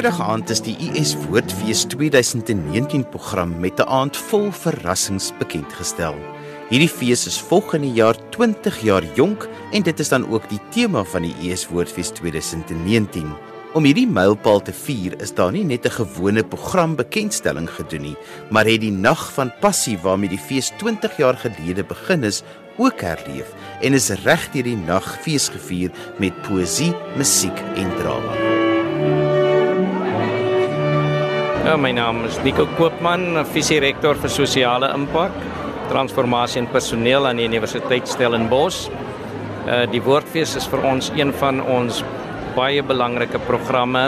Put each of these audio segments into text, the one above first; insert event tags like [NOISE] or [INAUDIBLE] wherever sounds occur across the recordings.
Vrydag aand is die US Woordfees 2019 program met 'n aand vol verrassings bekend gestel. Hierdie fees is volgende jaar 20 jaar jonk en dit is dan ook die tema van die US Woordfees 2019. Om hierdie mylpaal te vier, is daar nie net 'n gewone program bekendstelling gedoen nie, maar het die nag van passie waarmee die fees 20 jaar gelede begin is, ook herleef en is reg deur die nag fees gevier met poësie, musiek en drama. My naam is Nico Koopman, visierektor vir sosiale impak, transformasie en personeel aan die Universiteit Stellenbosch. Uh die Woordfees is vir ons een van ons baie belangrike programme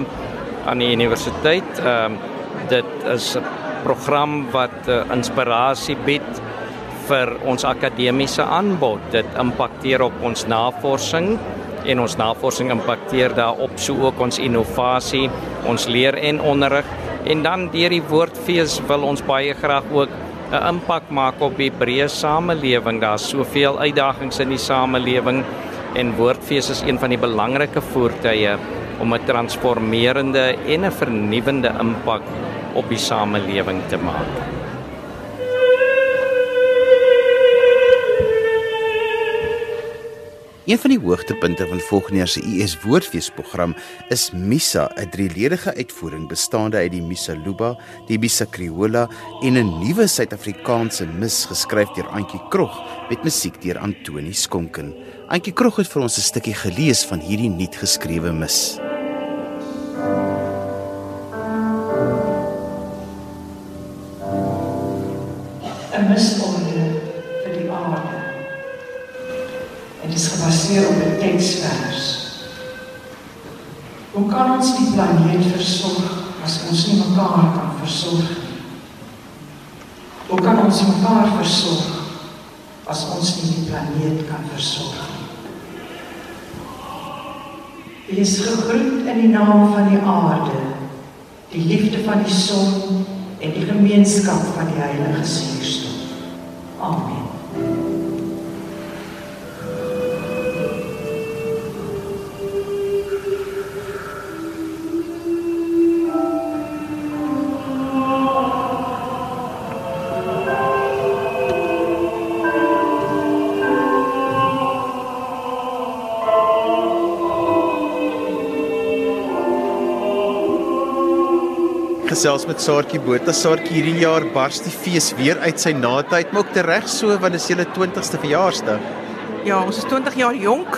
aan die universiteit. Ehm uh, dit is 'n program wat uh, inspirasie bied vir ons akademiese aanbod. Dit impakteer op ons navorsing en ons navorsing impakteer daarop so ook ons innovasie, ons leer en onderrig En dan deur die woordfees wil ons baie graag ook 'n impak maak op die breë samelewing. Daar's soveel uitdagings in die samelewing en woordfees is een van die belangrike voertuie om 'n transformerende en 'n vernuwendende impak op die samelewing te maak. Een van die hoogtepunte van volgende jaar se US Woordfeesprogram is Misa, 'n drieledige uitvoering bestaande uit die Misa Luba, die Misa Criolla en 'n nuwe Suid-Afrikaanse mis geskryf deur Antjie Krog met musiek deur Antoni Skonken. Antjie Krog het vir ons 'n stukkie gelees van hierdie nuut geskrewe mis. Gebaseer op 'n teksvers. Hoe kan ons die planeet versorg as ons nie mekaar kan versorg nie? Hoe kan ons mekaar versorg as ons nie die planeet kan versorg nie? Wees gegroet in die naam van die aarde, die liefde van die son en die gemeenskap van die Heilige Suurstof. Amen. Gesels met Saartjie Botha. Saartjie hierdie jaar bars die fees weer uit sy natyd, maar ook reg so want dit is julle 20ste verjaarsdag. Ja, ons is 20 jaar jonk.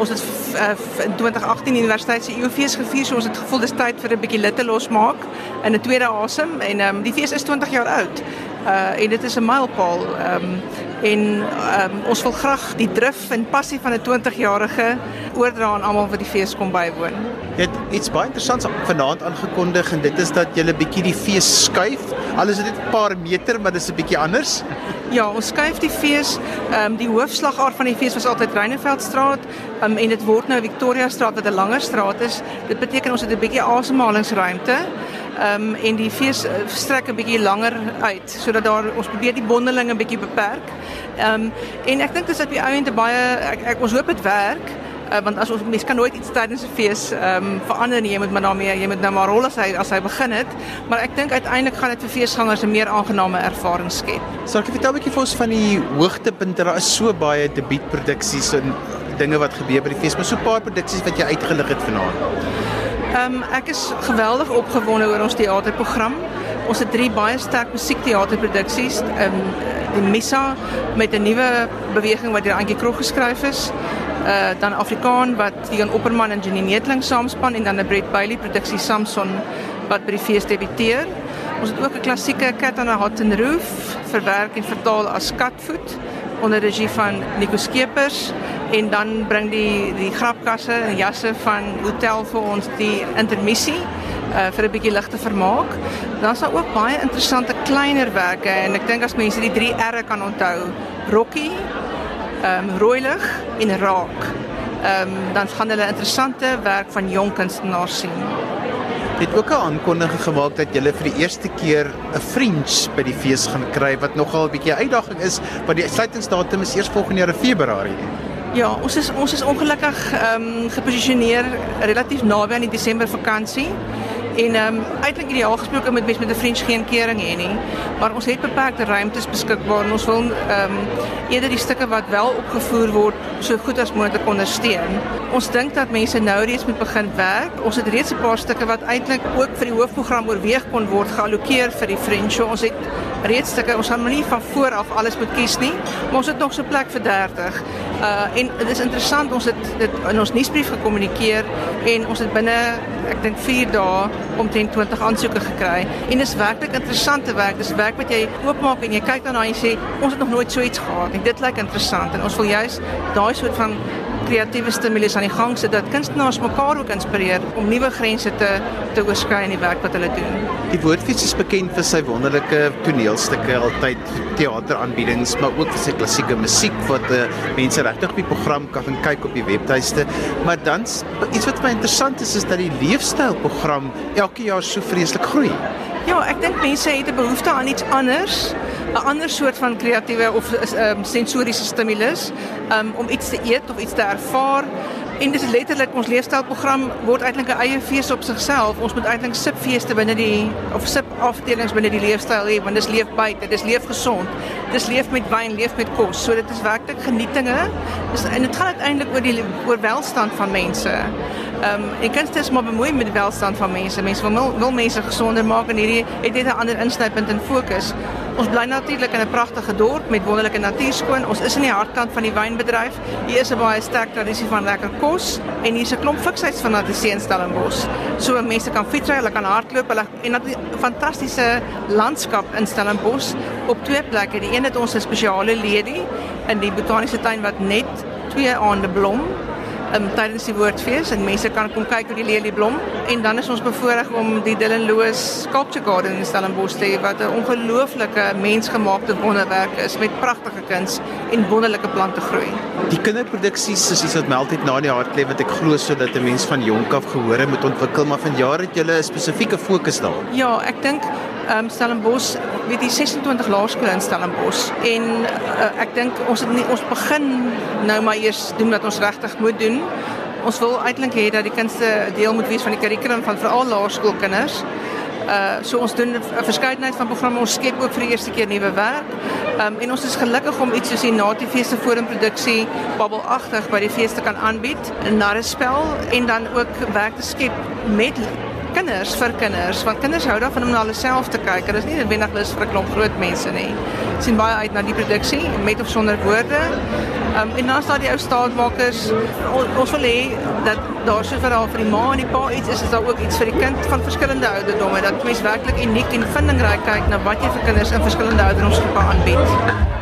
Ons het uh, in 2018 universiteit se EOFees gevier, so ons het gevoel dis tyd vir 'n bietjie litte losmaak in 'n tweede asem en ehm um, die fees is 20 jaar oud. Uh en dit is 'n mylpaal. Ehm um, en um, ons wil graag die drif en passie van 'n 20-jarige oordra aan almal wat die fees kom bywoon. Jy het iets baie interessants vanaand aangekondig en dit is dat jy 'n bietjie die fees skuif. Al is dit net 'n paar meter, maar dit is 'n bietjie anders. Ja, ons skuif die fees. Ehm um, die hoofslagaar van die fees was altyd Reineveldstraat, um, en dit word nou Victoria Straat wat 'n langer straat is. Dit beteken ons het 'n bietjie asemhalingsruimte. Ehm um, en die fees eh, strek 'n bietjie langer uit sodat daar ons probeer die bondeling 'n bietjie beperk. Ehm um, en ek dink dis op die ou end baie ek, ek ons hoop dit werk. Uh, want as ons mens kan nooit iets tydens 'n fees ehm um, verander nie. Jy moet maar daarmee jy moet nou maar rol as hy as hy begin het. Maar ek dink uiteindelik gaan dit vir feesgangers 'n meer aangename ervaring skep. Sal ek vertel 'n bietjie vir ons van die hoogtepunte? Daar is so baie debuutproduksies en dinge wat gebeur by die fees, maar so 'n paar produksies wat jy uitgelig het vanaand. Um, ek is geweldig opgewonde oor ons teaterprogram. Ons het drie baie sterk musiekteaterproduksies. Ehm um, die Missa met 'n nuwe beweging wat deur Antjie Krog geskryf is. Uh dan Afrikaan wat Dion Opperman en Jenny Netling saamspan en dan 'n Brett Bailey produksie Samson wat by die fees debuteer. Ons het ook 'n klassieke Cat on a Hot and Roof verwerk en vertaal as Katvoet onder regie van Nico Skeepers en dan bring die die grapkasse en jasse van hotel vir ons die intermissie uh, vir 'n bietjie ligte vermaak. Dan is daar ook baie interessante kleinerwerke en ek dink as mense die 3 R'e kan onthou, Rocky, ehm um, Rooilig en Raak. Ehm um, dan gaan hulle interessante werk van jong kunstenaars sien. Het ook 'n aankondiging gemaak dat julle vir die eerste keer 'n fringe by die fees gaan kry wat nogal 'n bietjie uitdaging is want die sluitingsdatum is eers volgende jaar in Februarie. Ja, ons is ons is ongelukkig ehm um, geposisioneer relatief naby aan die Desember vakansie En ehm um, eintlik ideaal gesproke met mense met 'n French geen kering hê nie, maar ons het beperkte ruimtes beskikbaar en ons wil ehm um, eerder die stukke wat wel opgevoer word so goed as moontlik ondersteun. Ons dink dat mense nou reeds moet begin werk. Ons het reeds 'n paar stukke wat eintlik ook vir die hoofprogram oorweeg kon word geallokeer vir die French. So ons het reeds stukke ons gaan nie van voor af alles moet kies nie, maar ons het nog so plek vir 30. Uh en dit is interessant ons het dit in ons nuusbrief gekommunikeer en ons het binne ek dink 4 dae omtrent 20 aansoeke gekry. En dit is werklik interessante werk. Dis werk wat jy oopmaak en jy kyk daarna en jy sê ons het nog nooit so iets gehad nie. Dit lyk interessant en ons wil juist daai soort van kreatiewe stimulus aan die gang sit dat kunstenaars mekaar ook inspireer om nuwe grense te te oorskry in die werk wat hulle doen. Die Woordfees is bekend vir sy wonderlike toneelstukke, altyd teateraanbiedings, maar ook vir sy klassieke musiek wat uh, mense regtig op die program kan kyk op die webtuiste. Maar dan iets wat my interessant is is dat die leefstylprogram elke jaar so vreeslik groei. Ja, ek dink mense het 'n behoefte aan iets anders. 'n ander soort van kreatiewe of um, sensoriese stimulus um, om iets te eet of iets te ervaar. En dis letterlik ons leefstylprogram word eintlik 'n eie fees op sigself. Ons moet eintlik sipfeeste binne die of sip afdelings binne die leefstyl hê want dis leef buite, dis leef gesond. Dis leef met wyn, leef met kos. So dit is werklik genietinge. Dis en dit gaan uiteindelik oor die oor welstand van mense. Ehm um, en kunst is maar bemoei met die welstand van mense. Mense wil wil mense gesonder maak en hierdie het net 'n ander insnypunt en fokus. Ons bly natuurlik in 'n pragtige dorp met wonderlike natuurskoon. Ons is in die hartkant van die wynbedryf. Hier is 'n baie sterk tradisie van lekker kos en hier's 'n klomp fiksheid van Natie in Stellenbosch. So mense kan fietsry, hulle kan hardloop, hulle en 'n fantastiese landskap in Stellenbosch op twee plekke. Die een het ons 'n spesiale ledie in die botaniese tuin wat net twee aande blom um, tydens die woordfees en mense kan kom kyk hoe die lelie blom en dan is ons bevoorreg om die Dylan Loos Sculpture Garden in Stellenbosch te hê wat 'n ongelooflike mensgemaakte wonderwerk is met pragtige kuns en wonderlike plante groei. Die kinderproduksies is iets wat my altyd na die hart lê wat ek glo sodat 'n mens van jonk af gehore moet ontwikkel maar vanjaar het julle 'n spesifieke fokus daar. Ja, ek dink um, Stellenbosch weet die 26 laerskole in Stellenbosch en uh, ek dink ons het nie, ons begin nou maar eers doen wat ons regtig moet doen. Ons wil eintlik hê dat die kinders deel moet wees van die kurrikulum van veral laerskoolkinders. Uh so ons doen 'n verskeidenheid van programme ons skep ook vir die eerste keer nuwe werk. Um en ons is gelukkig om iets soos die Natiefeeste forumproduksie babbelagtig by die feeste kan aanbied, 'n narrespel en dan ook werk te skep met kinders vir kinders want kinders hou daarvan om na hulle self te kyk. Hulle is nie noodwendig lus vir 'n klomp groot mense nie. sien baie uit na die produksie met of sonder woorde. Um, en dan staan die ou staatmakers on, ons wil hê dat daar so vir al vir die ma en die pa iets is is daar ook iets vir die kind van verskillende ouderdomme dat mense werklik uniek en vindingryk kyk na wat jy vir kinders in verskillende ouderdomsgroepe aanbied.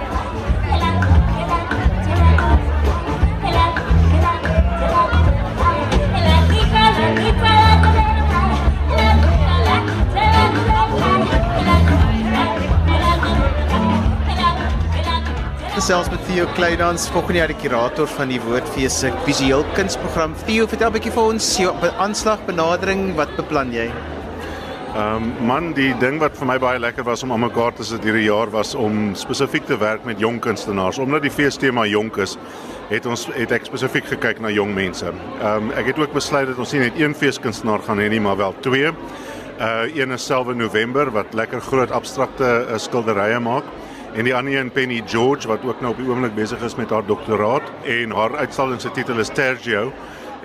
Gesels met Theo Kleinans, volgende jaar die kurator van die Woordfees se visueel kunsprogram. Theo, vertel 'n bietjie vir ons jou aanslag benadering, wat beplan jy? Ehm um, man, die ding wat vir my baie lekker was om aan mekaar te sit hierdie jaar was om spesifiek te werk met jong kunstenaars. Omdat die feestema jonk is, het ons het ek spesifiek gekyk na jong mense. Ehm um, ek het ook besluit dat ons nie net een feeskunstenaar gaan hê nie, maar wel twee. Uh een is selwe November wat lekker groot abstrakte uh, skilderye maak en die ander een Penny George wat ook nou op die oomblik besig is met haar doktoraat en haar uitstalling se titel is Tergio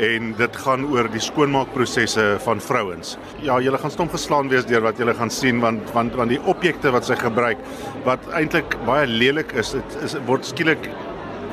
en dit gaan oor die skoonmaakprosesse van vrouens. Ja, julle gaan stom geslaan wees deur wat julle gaan sien want want want die objekte wat sy gebruik wat eintlik baie lelik is, dit is word skielik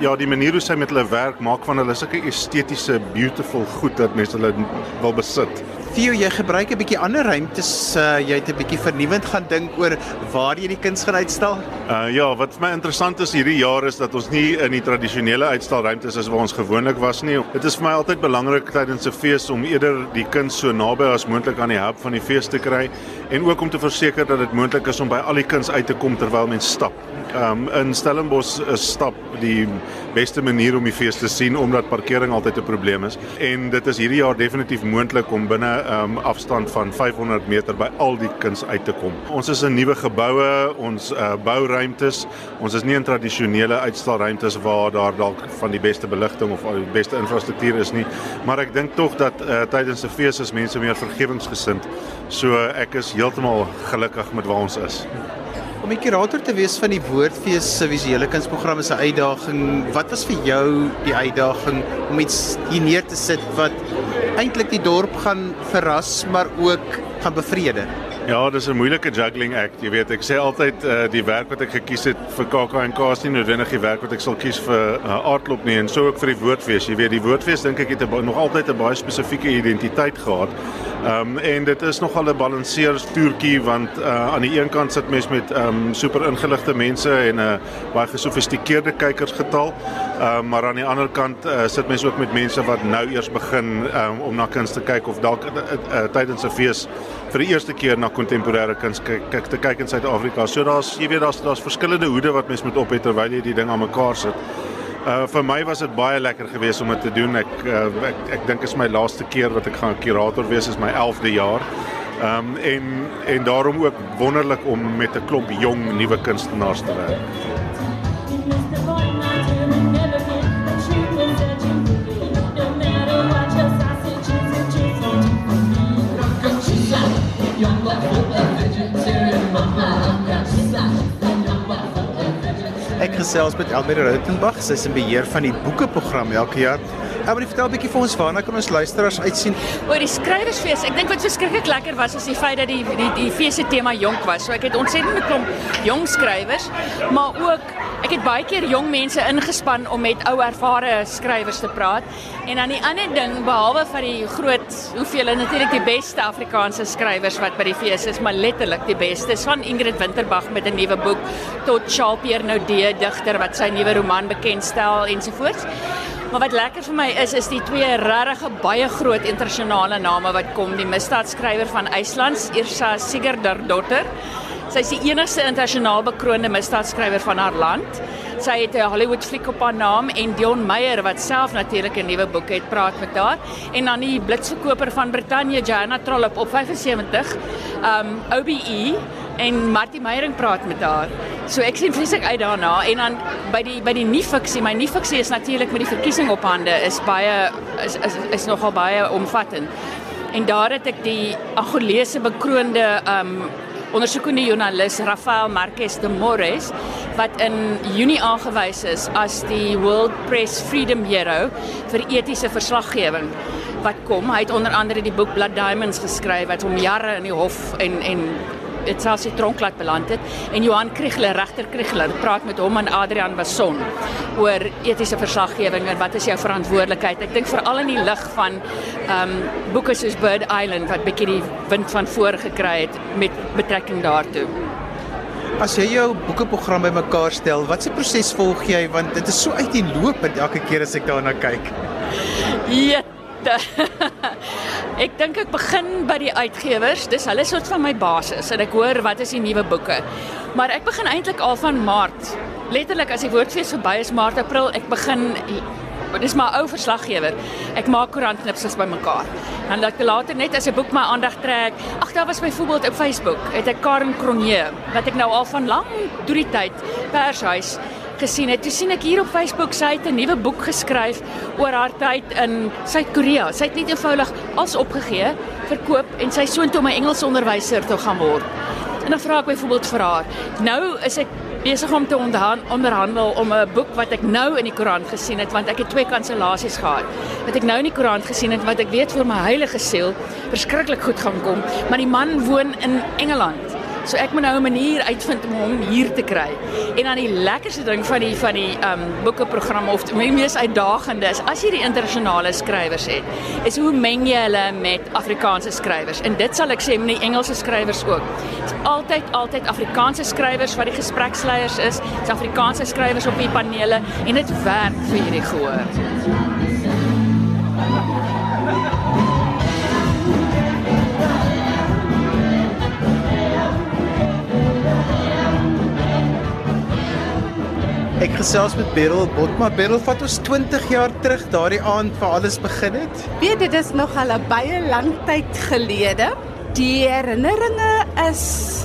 ja, die manier hoe sy met hulle werk maak van hulle sulke estetiese beautiful goed dat mense hulle wil besit. Theo, jy gebruik 'n bietjie ander ruimtes. Uh, jy het 'n bietjie vernuwend gaan dink oor waar jy die kuns gaan uitstal. Uh ja, wat vir my interessant is hierdie jaar is dat ons nie in die tradisionele uitstalruimtes is waar ons gewoonlik was nie. Dit is vir my altyd belangrik tydens 'n fees om eerder die kuns so naby as moontlik aan die hub van die fees te kry en ook om te verseker dat dit moontlik is om by al die kuns uit te kom terwyl mens stap. Um, in Stellenbosch is stap die beste manier om die fees te sien omdat parkering altyd 'n probleem is en dit is hierdie jaar definitief moontlik om binne 'n um, afstand van 500 meter by al die kuns uit te kom. Ons is in nuwe geboue, ons uh, bouruimtes. Ons is nie in tradisionele uitstalruimtes waar daar dalk van die beste beligting of die beste infrastruktuur is nie, maar ek dink tog dat uh, tydens 'n fees is mense meer vergewensgesind. So ek is heeltemal gelukkig met waar ons is. Om die kurator te wees van die Woordfees se visuele kunsprogram is 'n uitdaging. Wat was vir jou die uitdaging om iets hier neer te sit wat eintlik die dorp gaan verras, maar ook gaan bevrede? Ja, dis 'n moeilike juggling act. Jy weet, ek sê altyd uh, die werk wat ek gekies het vir KAK&K is nie noodwendig die werk wat ek sal kies vir uh, aardklop nie en so ook vir die woordfees. Jy weet, die woordfees dink ek het nog altyd 'n baie spesifieke identiteit gehad. Ehm um, en dit is nogal 'n balanseerstoertjie want uh, aan die een kant sit mens met ehm um, super ingeligte mense en 'n uh, baie gesofistikeerde kykersgetal. Ehm um, maar aan die ander kant uh, sit mens ook met mense wat nou eers begin um, om na kuns te kyk of dalk uh, uh, tydens 'n fees vir die eerste keer na kontemporêre kuns kyk te kyk in Suid-Afrika. So daar's jy weet daar's daar's verskillende hoede wat mens moet op het terwyl jy die ding aan mekaar sit. Uh vir my was dit baie lekker geweest om dit te doen. Ek uh, ek ek dink is my laaste keer wat ek gaan kurator wees is my 11de jaar. Ehm um, en en daarom ook wonderlik om met 'n klomp jong nuwe kunstenaars te werk. Ek gesels met Elmire Rautenbach, sy is in beheer van die boekeprogram elke jaar. Elmire, vertel 'n bietjie vir ons waarna kan ons luisteraars uitsien? Oor die skrywersfees. Ek dink wat verskriklik lekker was is die feit dat die die die fees se tema jonk was. So ek het ontsettend klomp jong skrywers, maar ook ek het baie keer jong mense ingespan om met ou ervare skrywers te praat. En dan die ander ding behalwe van die groot hoeveel natuurlik die beste Afrikaanse skrywers wat by die fees is, maar letterlik die beste, van Ingrid Winterbag met 'n nuwe boek tot Charles Pierre Naudé digter wat sy nuwe roman bekendstel ensovoorts. Maar wat lekker vir my is is die twee regtig baie groot internasionale name wat kom, die misdaadskrywer van IJsland, Irsa Sigurðardóttir. Sy is die enigste internasionaal bekroonde misdaadskrywer van haar land. Sy het 'n Hollywood fliek op haar naam en Dion Meyer wat self natuurlik 'n nuwe boek het, praat met haar. En dan die blitsverkoper van Brittanje, Joanna Trollop op 75, um OBE en Martie Meyering praat met haar. So ek sien vreeslik uit daarna en dan by die by die nuwe fiksie, my nuwe fiksie is natuurlik met die verkiesing op hande is baie is is, is nogal baie omvattend. En daar het ek die Angolese bekroonde um ondersoekende joernalis Rafael Marquez de Morris wat in Junie aangewys is as die World Press Freedom Hero vir etiese verslaggewing wat kom. Hy het onder andere die boek Blood Diamonds geskryf wat hom jare in die hof en en dit selfs die tronk laat beland het. En Johan Kriegler regter Kriegler praat met hom en Adrian Bason oor etiese verslaggewing en wat is jou verantwoordelikheid? Ek dink veral in die lig van ehm um, boeke soos Bird Island wat bietjie die wind van voor gekry het met betrekking daartoe As jy jou boekeprogram bymekaar stel, wat se proses volg jy want dit is so uiteenlopend elke keer as ek daarna kyk. Ja, [LAUGHS] ek dink ek begin by die uitgewers. Dis hulle soort van my basis en ek hoor wat is die nuwe boeke. Maar ek begin eintlik al van Maart. Letterlik as die woordfees verby is Maart April, ek begin dis maar ou verslaggewer. Ek maak koerantknipsels bymekaar. Dan dat later net as 'n boek my aandag trek. Ag daar was byvoorbeeld op Facebook, het ek Karen Cronje wat ek nou al van lank deur die tyd pershuis gesien het. Toe sien ek hier op Facebook sy het 'n nuwe boek geskryf oor haar tyd in Suid-Korea. Sy het net eenvoudig alles opgegee, verkoop en sy soontoe om 'n Engels onderwyser te gaan word. En dan vra ek byvoorbeeld vir haar. Nou is ek besig om te onderhandel om 'n boek wat ek nou in die koerant gesien het want ek het twee kansellasies gehad. Wat ek nou in die koerant gesien het wat ek weet vir my heilige siel verskriklik goed gaan kom, maar die man woon in Engeland. So ek moet nou 'n manier uitvind om hom hier te kry. En dan die lekkerste ding van die van die um boekeprogram of die mees uitdagende is as jy die internasionale skrywers het, is hoe meng jy hulle met Afrikaanse skrywers? En dit sal ek sê met die Engelse skrywers ook. Dit is altyd altyd Afrikaanse skrywers wat die gespreksleiers is, is Afrikaanse skrywers op die panele en dit werk vir hierdie gehoor. Ek gesels met Beryl Botma. Beryl, vat ons 20 jaar terug daardie aand waar alles begin het. Weet dit is nog al 'n baie lang tyd gelede. Die herinneringe is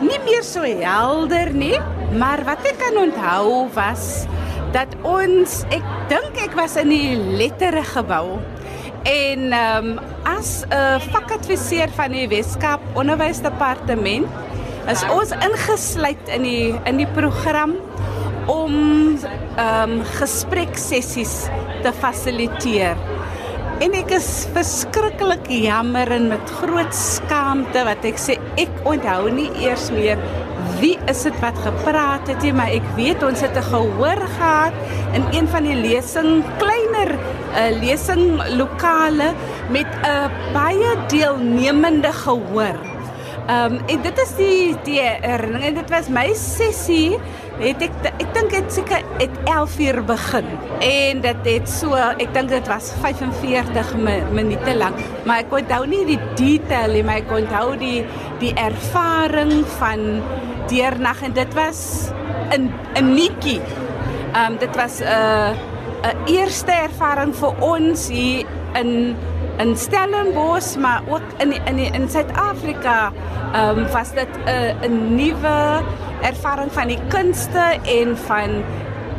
nie meer so helder nie, maar wat ek kan onthou was dat ons ek dink ek was in die lettere gebou en ehm um, as 'n vakadviseur van die Weskaap Onderwysdepartement is ons ingesluit in die in die program om ehm um, gespreksessies te fasiliteer. En ek is verskriklik jammer en met groot skaamte wat ek sê ek onthou nie eers meer wie is dit wat gepraat het nie, maar ek weet ons het 'n gehoor gehad in een van die lesing kleiner 'n uh, eh, lesing lokale met 'n baie deelnemende gehoor. Ehm um, en dit is die die herinnering en dit was my sessie het ek ek dink dit seker het 11 uur begin en dit het so ek dink dit was 45 minute lank maar ek onthou nie die detail nie maar ek onthou die die ervaring van deernag en dit was 'n 'n netjie. Ehm dit was 'n uh, 'n eerste ervaring vir ons hier in in Stellenbosch maar ook in in in Suid-Afrika. Ehm um, was dit 'n 'n nuwe ervaring van die kunste en van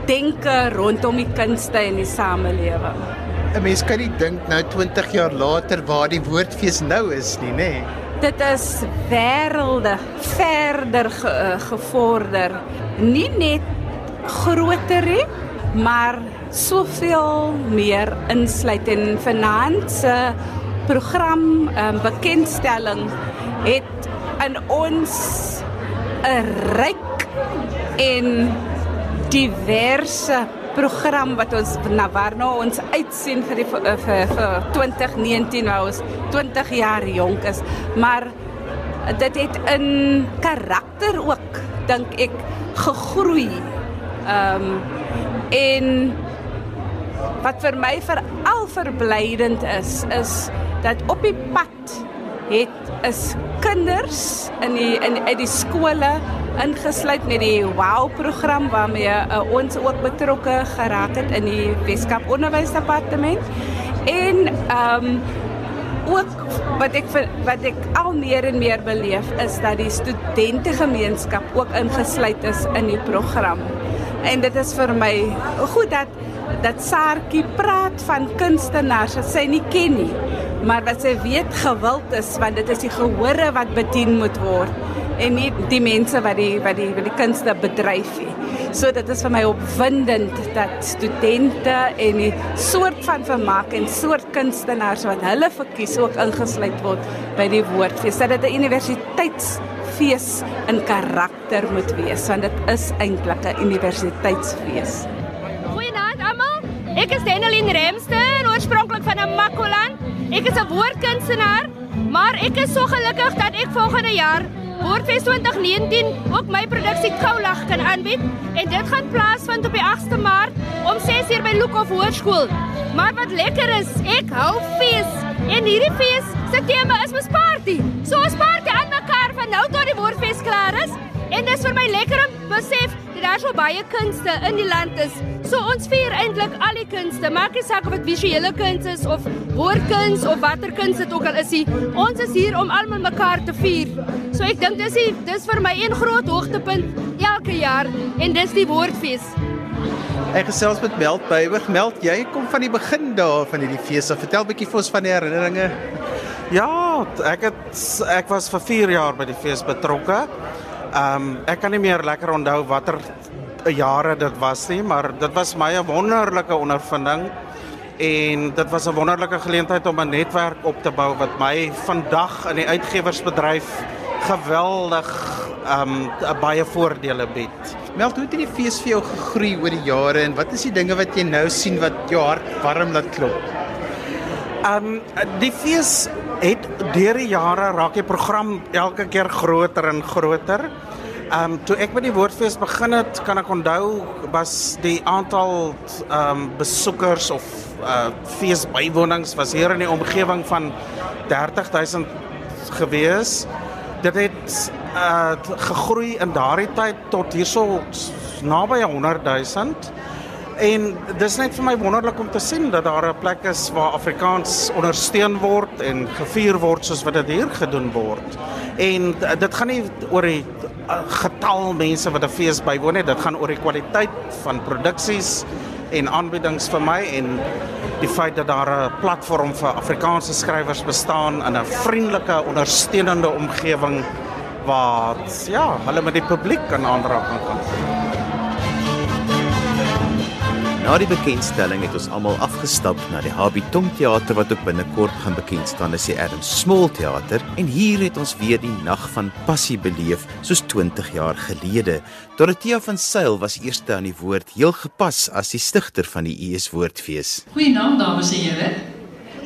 denke rondom die kunste en die samelewing. 'n Mens kan nie dink nou 20 jaar later waar die woordfees nou is nie, nê? Nee dit is wêrelde verder ge, uh, gevorder. Nie net groter nie, maar soveel meer insluit in finanse program um, bekendstelling het in ons 'n ryk en diverse program wat ons na waarna ons uitsien vir die vir, vir, vir 2019 nou is 20 jaar jonk is maar dit het in karakter ook dink ek gegroei. Ehm um, en wat vir my veral verblydend is is dat op die pad het is kinders in die in uit die skole ingesluit met die WOW program waarmee uh, ons ook betrokke geraak het in die Weskaap Onderwysdepartement en ehm um, ook wat ek wat ek al meer en meer beleef is dat die studentegemeenskap ook ingesluit is in die program. En dit is vir my goed dat dat Saartjie praat van kunstenaars wat sy nie ken nie, maar wat sy weet gewild is want dit is die gehore wat bedien moet word en nie die mense wat die wat die wat die kunste bedryf nie. So dit is vir my opwindend dat studente en die soort van vermaak en soort kunstenaars wat hulle verkies ook ingesluit word by die woordfees. Dat dit 'n universiteitsfees in karakter moet wees want dit is eintlik 'n universiteitsfees. Ek is Denelin Remster, oorspronklik van Namakoland. Ek is 'n woordkunstenaar, maar ek is so gelukkig dat ek volgende jaar Woordfees 2019 ook my produksie Koulag kan aanbied en dit gaan plaasvind op die 8de Maart om 6:00 by Lukhof Hoërskool. Maar wat lekker is, ek hou fees en hierdie fees se tema is mos party. So ons party aan mekaar van nou tot die Woordfees klaar is en dit is vir my lekker om besef dat daar so baie kunste in die land is. So ons vier eintlik al die kunste, maak nie saak of dit visuele kuns is of woordkuns of watter kuns dit ook al is nie. Ons is hier om almal mekaar te vier. So ek dink dis die, dis vir my een groot hoogtepunt elke jaar en dis die woordfees. Ek gesels met Meld Beyberg. Meld, jy kom van die begin daar van hierdie fees. Vertel bietjie vir ons van die herinneringe. Ja, ek het ek was vir 4 jaar by die fees betrokke. Ehm um, ek kan nie meer lekker onthou watter jare dit was nie, maar dit was my 'n wonderlike ondervinding en dit was 'n wonderlike geleentheid om 'n netwerk op te bou wat my vandag in die uitgewersbedryf geweldig ehm um, baie voordele bied. Meld hoe het die fees vir jou gegroei oor die jare en wat is die dinge wat jy nou sien wat jou hart warm laat klop? Ehm um, die fees het deur die jare raak die program elke keer groter en groter. Ehm um, toe ek met die woordfees begin het, kan ek onthou was die aantal ehm um, besoekers of uh feesbywonings was hier in die omgewing van 30000 gewees. Dit het uh gegroei in daardie tyd tot hierso naby 100 000 En dis net vir my wonderlik om te sien dat daar 'n plek is waar Afrikaans ondersteun word en gevier word soos wat dit hier gedoen word. En dit gaan nie oor die getal mense wat 'n fees bywoon nie, dit gaan oor die kwaliteit van produksies en aanbiedings vir my en die feit dat daar 'n platform vir Afrikaanse skrywers bestaan in 'n vriendelike, ondersteunende omgewing wat ja, hulle met die publiek kan aanraak kan. Na die bekendstelling het ons almal afgestap na die Habi Tong Theater wat ook binnekort gaan bekend staan as die Adam Small Theater en hier het ons weer die nag van passie beleef soos 20 jaar gelede. Dorothea van Sail was eerste aan die woord, heel gepas as die stigter van die US Woordfees. Goeienaand dames en here.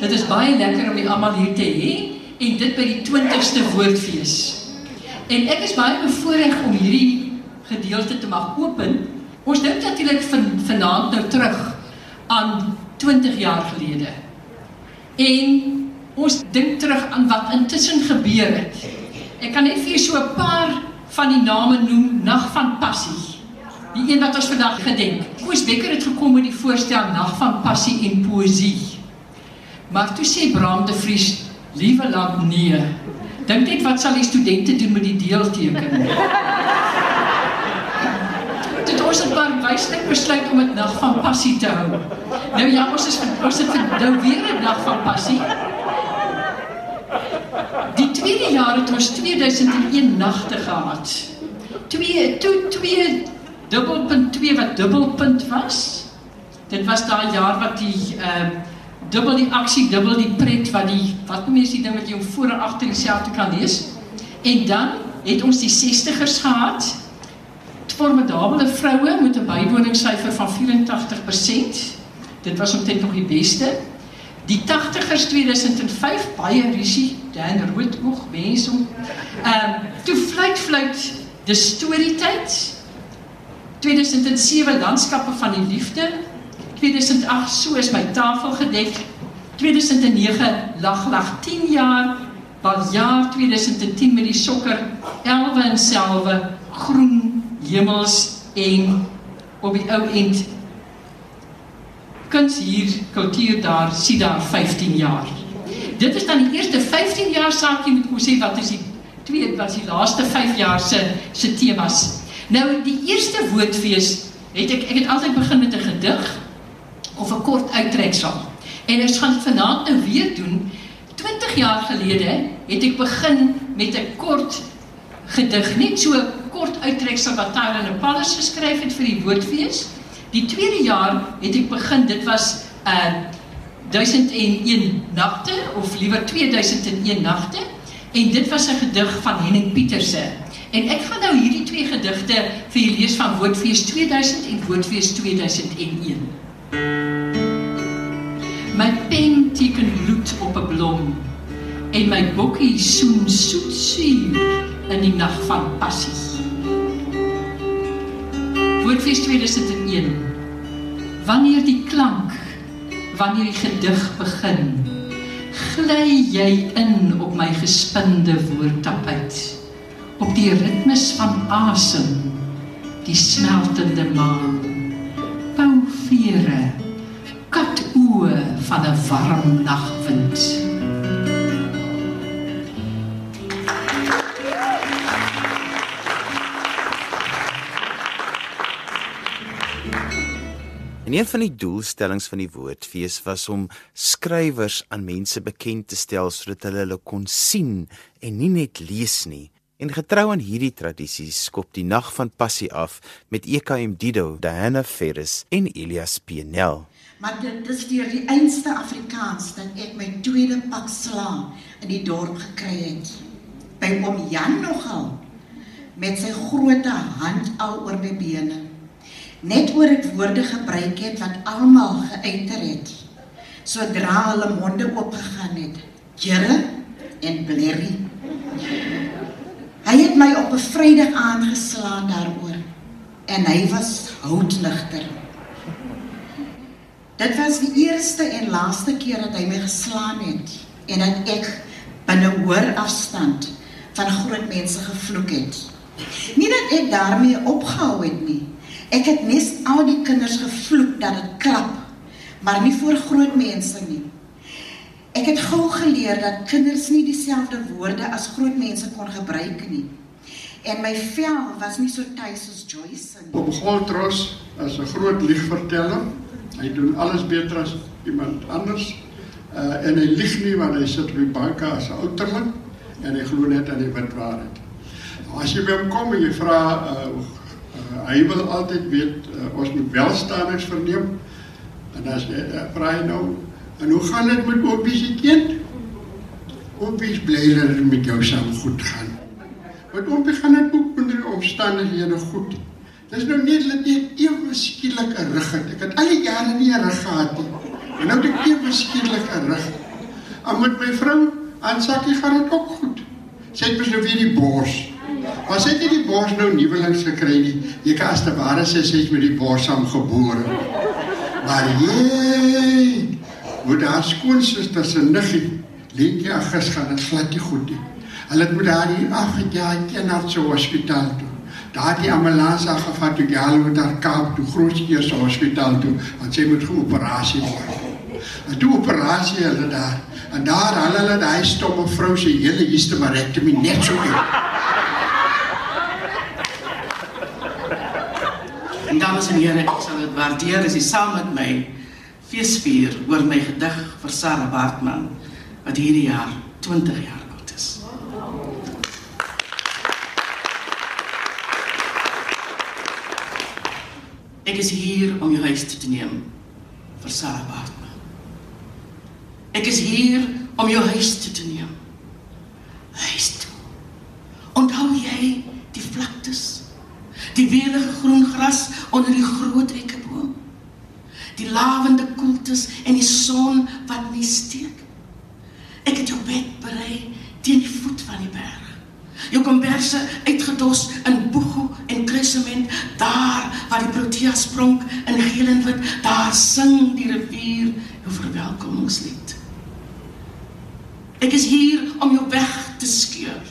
Dit is baie lekker om julle almal hier te hê en dit by die 20ste Woordfees. En ek is baie bevoorreg om hierdie gedeelte te mag open Ons dink natuurlik van vanaand nou terug aan 20 jaar gelede. En ons dink terug aan wat intussen gebeur het. Ek kan net vir so 'n paar van die name noem, Nag van Passie. Die een wat ons vandag gedenk. Koos Becker het gekom met die voorstel Nag van Passie en Poesie. Maar toe sê Bram de Vries, liewe land nee. Dink net wat sal die studente doen met die deelteken? Ons het maar wyslik besluit om dit nag van passie te hou. Nou ja, ons is ons het nou weer 'n nag van passie. Die tweede jaar het ons 2001 nagte gehad. Twee toe twee dubbelpunt 2 wat dubbelpunt was. Dit was daai jaar wat die ehm uh, dubbel die aksie, dubbel die pret wat die wat mense die ding wat jy voor en agter dieselfde kan lees. En dan het ons die 60ers gehad formidabele vroue met 'n bywoningssyfer van 84%. Dit was omtrent nog die beste. Die 80ers 2005 baie risie, dan Roodoog mense om. Ehm um, toe fluit fluit die storietyd. 2007 landskappe van die liefde. 2008 so is my tafel gedek. 2009 lag lag 10 jaar. Wat jaar 2010 met die sokker elwe en selwe groen hemels en op die ou end kuns hier kultuur daar sien daar 15 jaar. Dit is dan die eerste 15 jaar saakie met ons sê wat is die twee was die laaste 5 jaar se se temas. Nou die eerste woordfees het ek ek het altyd begin met 'n gedig of 'n kort uittreksel. En ek gaan vanaand nou weer doen. 20 jaar gelede het ek begin met 'n kort gedig, net so kort uittreksel wat Tyler en Paulus geskryf het vir die woordfees. Die tweede jaar het ek begin, dit was uh 1001 nagte of liewer 2001 nagte en dit was 'n gedig van Henning Pieterse. En ek gaan nou hierdie twee gedigte vir julle lees van Woordfees 2000 en Woordfees 2001. My pen teken bloed op 'n blom en my bokkie soen soet suur in die nag van passie. Woordfees 2001. Wanneer die klank, wanneer die gedig begin, gly jy in op my gespinde woordtapuit, op die ritmes van asem, die smeltende maan, pouvere, katoe van 'n warm nagwind. En een van die doelstellings van die woordfees was om skrywers aan mense bekend te stel sodat hulle hulle kon sien en nie net lees nie. En getrou aan hierdie tradisie skop die nag van passie af met EKM Dido, Diana Ferris en Elias Pienel. Maar dit is deur die einste Afrikaans dat ek my tweede pak sla in die dorp gekry het. By oom Jan nogal met sy groot hand al oor my bene net oor dit woorde gebruik het wat almal geuiter het sodra hulle monde oopgegaan het Here en blerry hy het my op 'n vrydag aangeslaan daaroor en hy was houtnigter dit was die eerste en laaste keer dat hy my geslaan het en dat ek binne hoor afstand van groot mense gevloek het. Nie dat ek daarmee opgehou het nie Ek het nes al die kinders gevloek dat dit klap, maar nie voor groot mense nie. Ek het gou geleer dat kinders nie dieselfde woorde as groot mense kon gebruik nie. En my vel was nie so tuis soos Joyce nie. Op Goldros as 'n groot liegverteller. Hy doen alles beter as iemand anders. Uh en hy lieg nie want hy sit op die bank as 'n outerling en hy glo net aan die wit waarheid. Nou, as jy by hom kom en jy vra uh, uh hy wil altyd weet uh, ons moet welstandings verneem. En as jy uh, vra hy nou en hoe gaan dit met Oopie se kind? Oopie bly dat dit met jou saam goed gaan. Want Oopie gaan dit ook onder die omstandighede goed. Dis nou net dat jy ewe skielik 'n rug het. Ek het al die jare nie 'n rug gehad nie. En nou het ek ewe skielik 'n rug. En met my vrou aan sakkie gaan dit ook goed. Sy het mos nou weer die bors. Maar sy het nie die bors nou nuwelings gekry nie. Jy kan as te ware sê sy is met die bors saamgebore. Maar jy moet haar skoonsister se niggie Lentjie Agnes gaan dit glad nie goed nie. Hulle het moet haar hier afgejaag teen haar se hospitaal toe. Daar die ambulans afgevat toe die hulle met haar Kaap toe Grootskeur se hospitaal toe want sy moet geoperasie word. En toe operasie hulle daar en daar hulle hulle daai stomme vrou se hele hysterectomie net so doen. En dames en here, ek sal dit waardeer as jy saam met my feesvier oor my gedig vir Sarah Bartman wat hierdie jaar 20 jaar oud is. Ek is hier om jou huis te neem vir Sarah Bartman. Ek is hier om jou huis toe te neem. Huis toe. Onthou jy die vlaktes? Die welige groen gras onder die groot eikeboom? Die lavende koeltes en die son wat nie steek? Ek het jou bed berei teen die voet van die berg. Jou komberse uitgedos in boego en kruisement daar waar die protea spronk in geel en wit daar sing die rivier jou verwelkomingslied. Ek is hier om jou weg te skeur.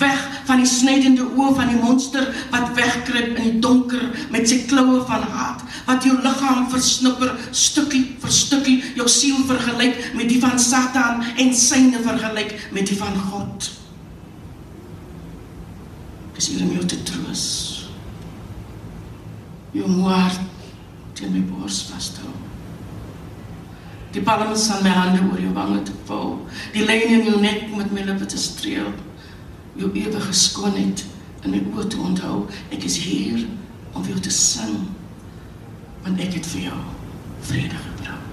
Weg van die snydende oë van die monster wat wegkruip in die donker met sy kloue van haat wat jou liggaam versnipper stukkie vir stukkie jou siel vergelyk met die van Satan en syne vergelyk met die van God. Ek is hier om jou te troos. Jou moord teen my bors vashou. Die palms aan my hande oor jou wange te vou. Die lyne in jou nek met my lippe te streel. Jou ewige skoonheid in my oë te onthou. Ek is hier om vir jou te sing. Want ek het vir jou vrede gebring.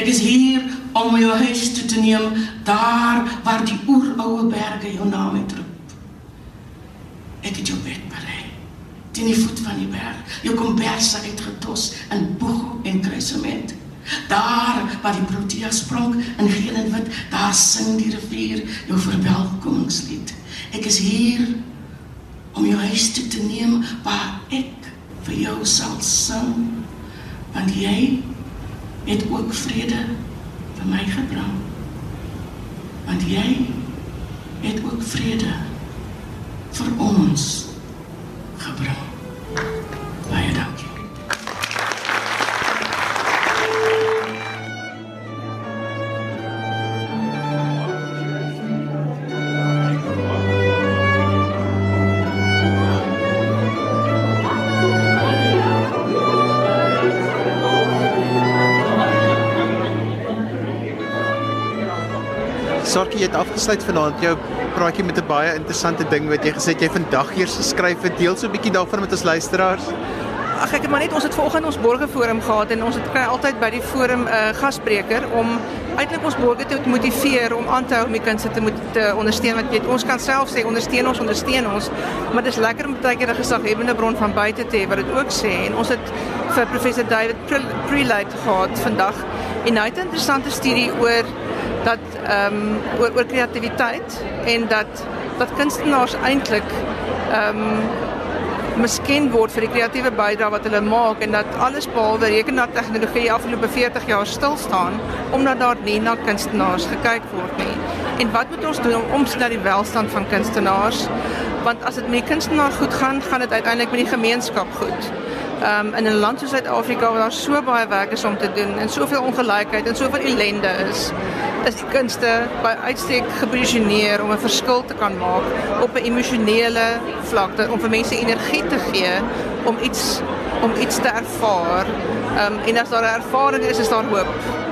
Ek is hier om jou huis toe te neem daar waar die oeroue berge jou naam uitroep. Ek het jou bed berei teen die voet van die berg. Jou komberse uitgetos in boeg en kruisement. Daar waar die protea sprong in geel en wit, daar sing die rivier jou verwelkomingslied. Ek is hier om jou huis toe te neem waar ek vir jou sal sing. Want jy het ook vrede vir my gebring. Want jy het ook vrede vir ons gebring. Het afgesluit vanaand jou praatjie met 'n baie interessante ding wat jy gesê het jy vandag eers geskryf het. Deel so 'n bietjie daarvan met ons luisteraars. Ag ek het maar net ons het vanoggend ons borgeforum gehad en ons het kry altyd by die forum 'n uh, gasspreker om eintlik ons borgers te motiveer om aan te hou om die kinders te moet te ondersteun want weet ons kan self sê ondersteun ons ondersteun ons maar dit is lekker om baie keer 'n gesaghebende bron van buite te hê wat dit ook sê en ons het vir professor David Prelate gehad vandag en hy het 'n interessante studie oor ehm um, oor oor kreatiwiteit en dat dat kunstenaars eintlik ehm um, miskien word vir die kreatiewe bydrae wat hulle maak en dat alles behalwe rekenaartegnologie afgelope 40 jaar stil staan omdat daar nie na kunstenaars gekyk word nie. En wat moet ons doen om om na die welstand van kunstenaars Want as dit met die kunstenaar goed gaan, gaan dit uiteindelik met die gemeenskap goed. Ehm um, in 'n land soos Suid-Afrika waar daar so baie werk is om te doen en soveel ongelykheid en soveel ellende is, is die kunste by uitstek geposisioneer om 'n verskil te kan maak op 'n emosionele vlak, om vir mense energie te gee om iets om iets te ervaar. Ehm um, en as daar 'n ervaring is, is daar hoop.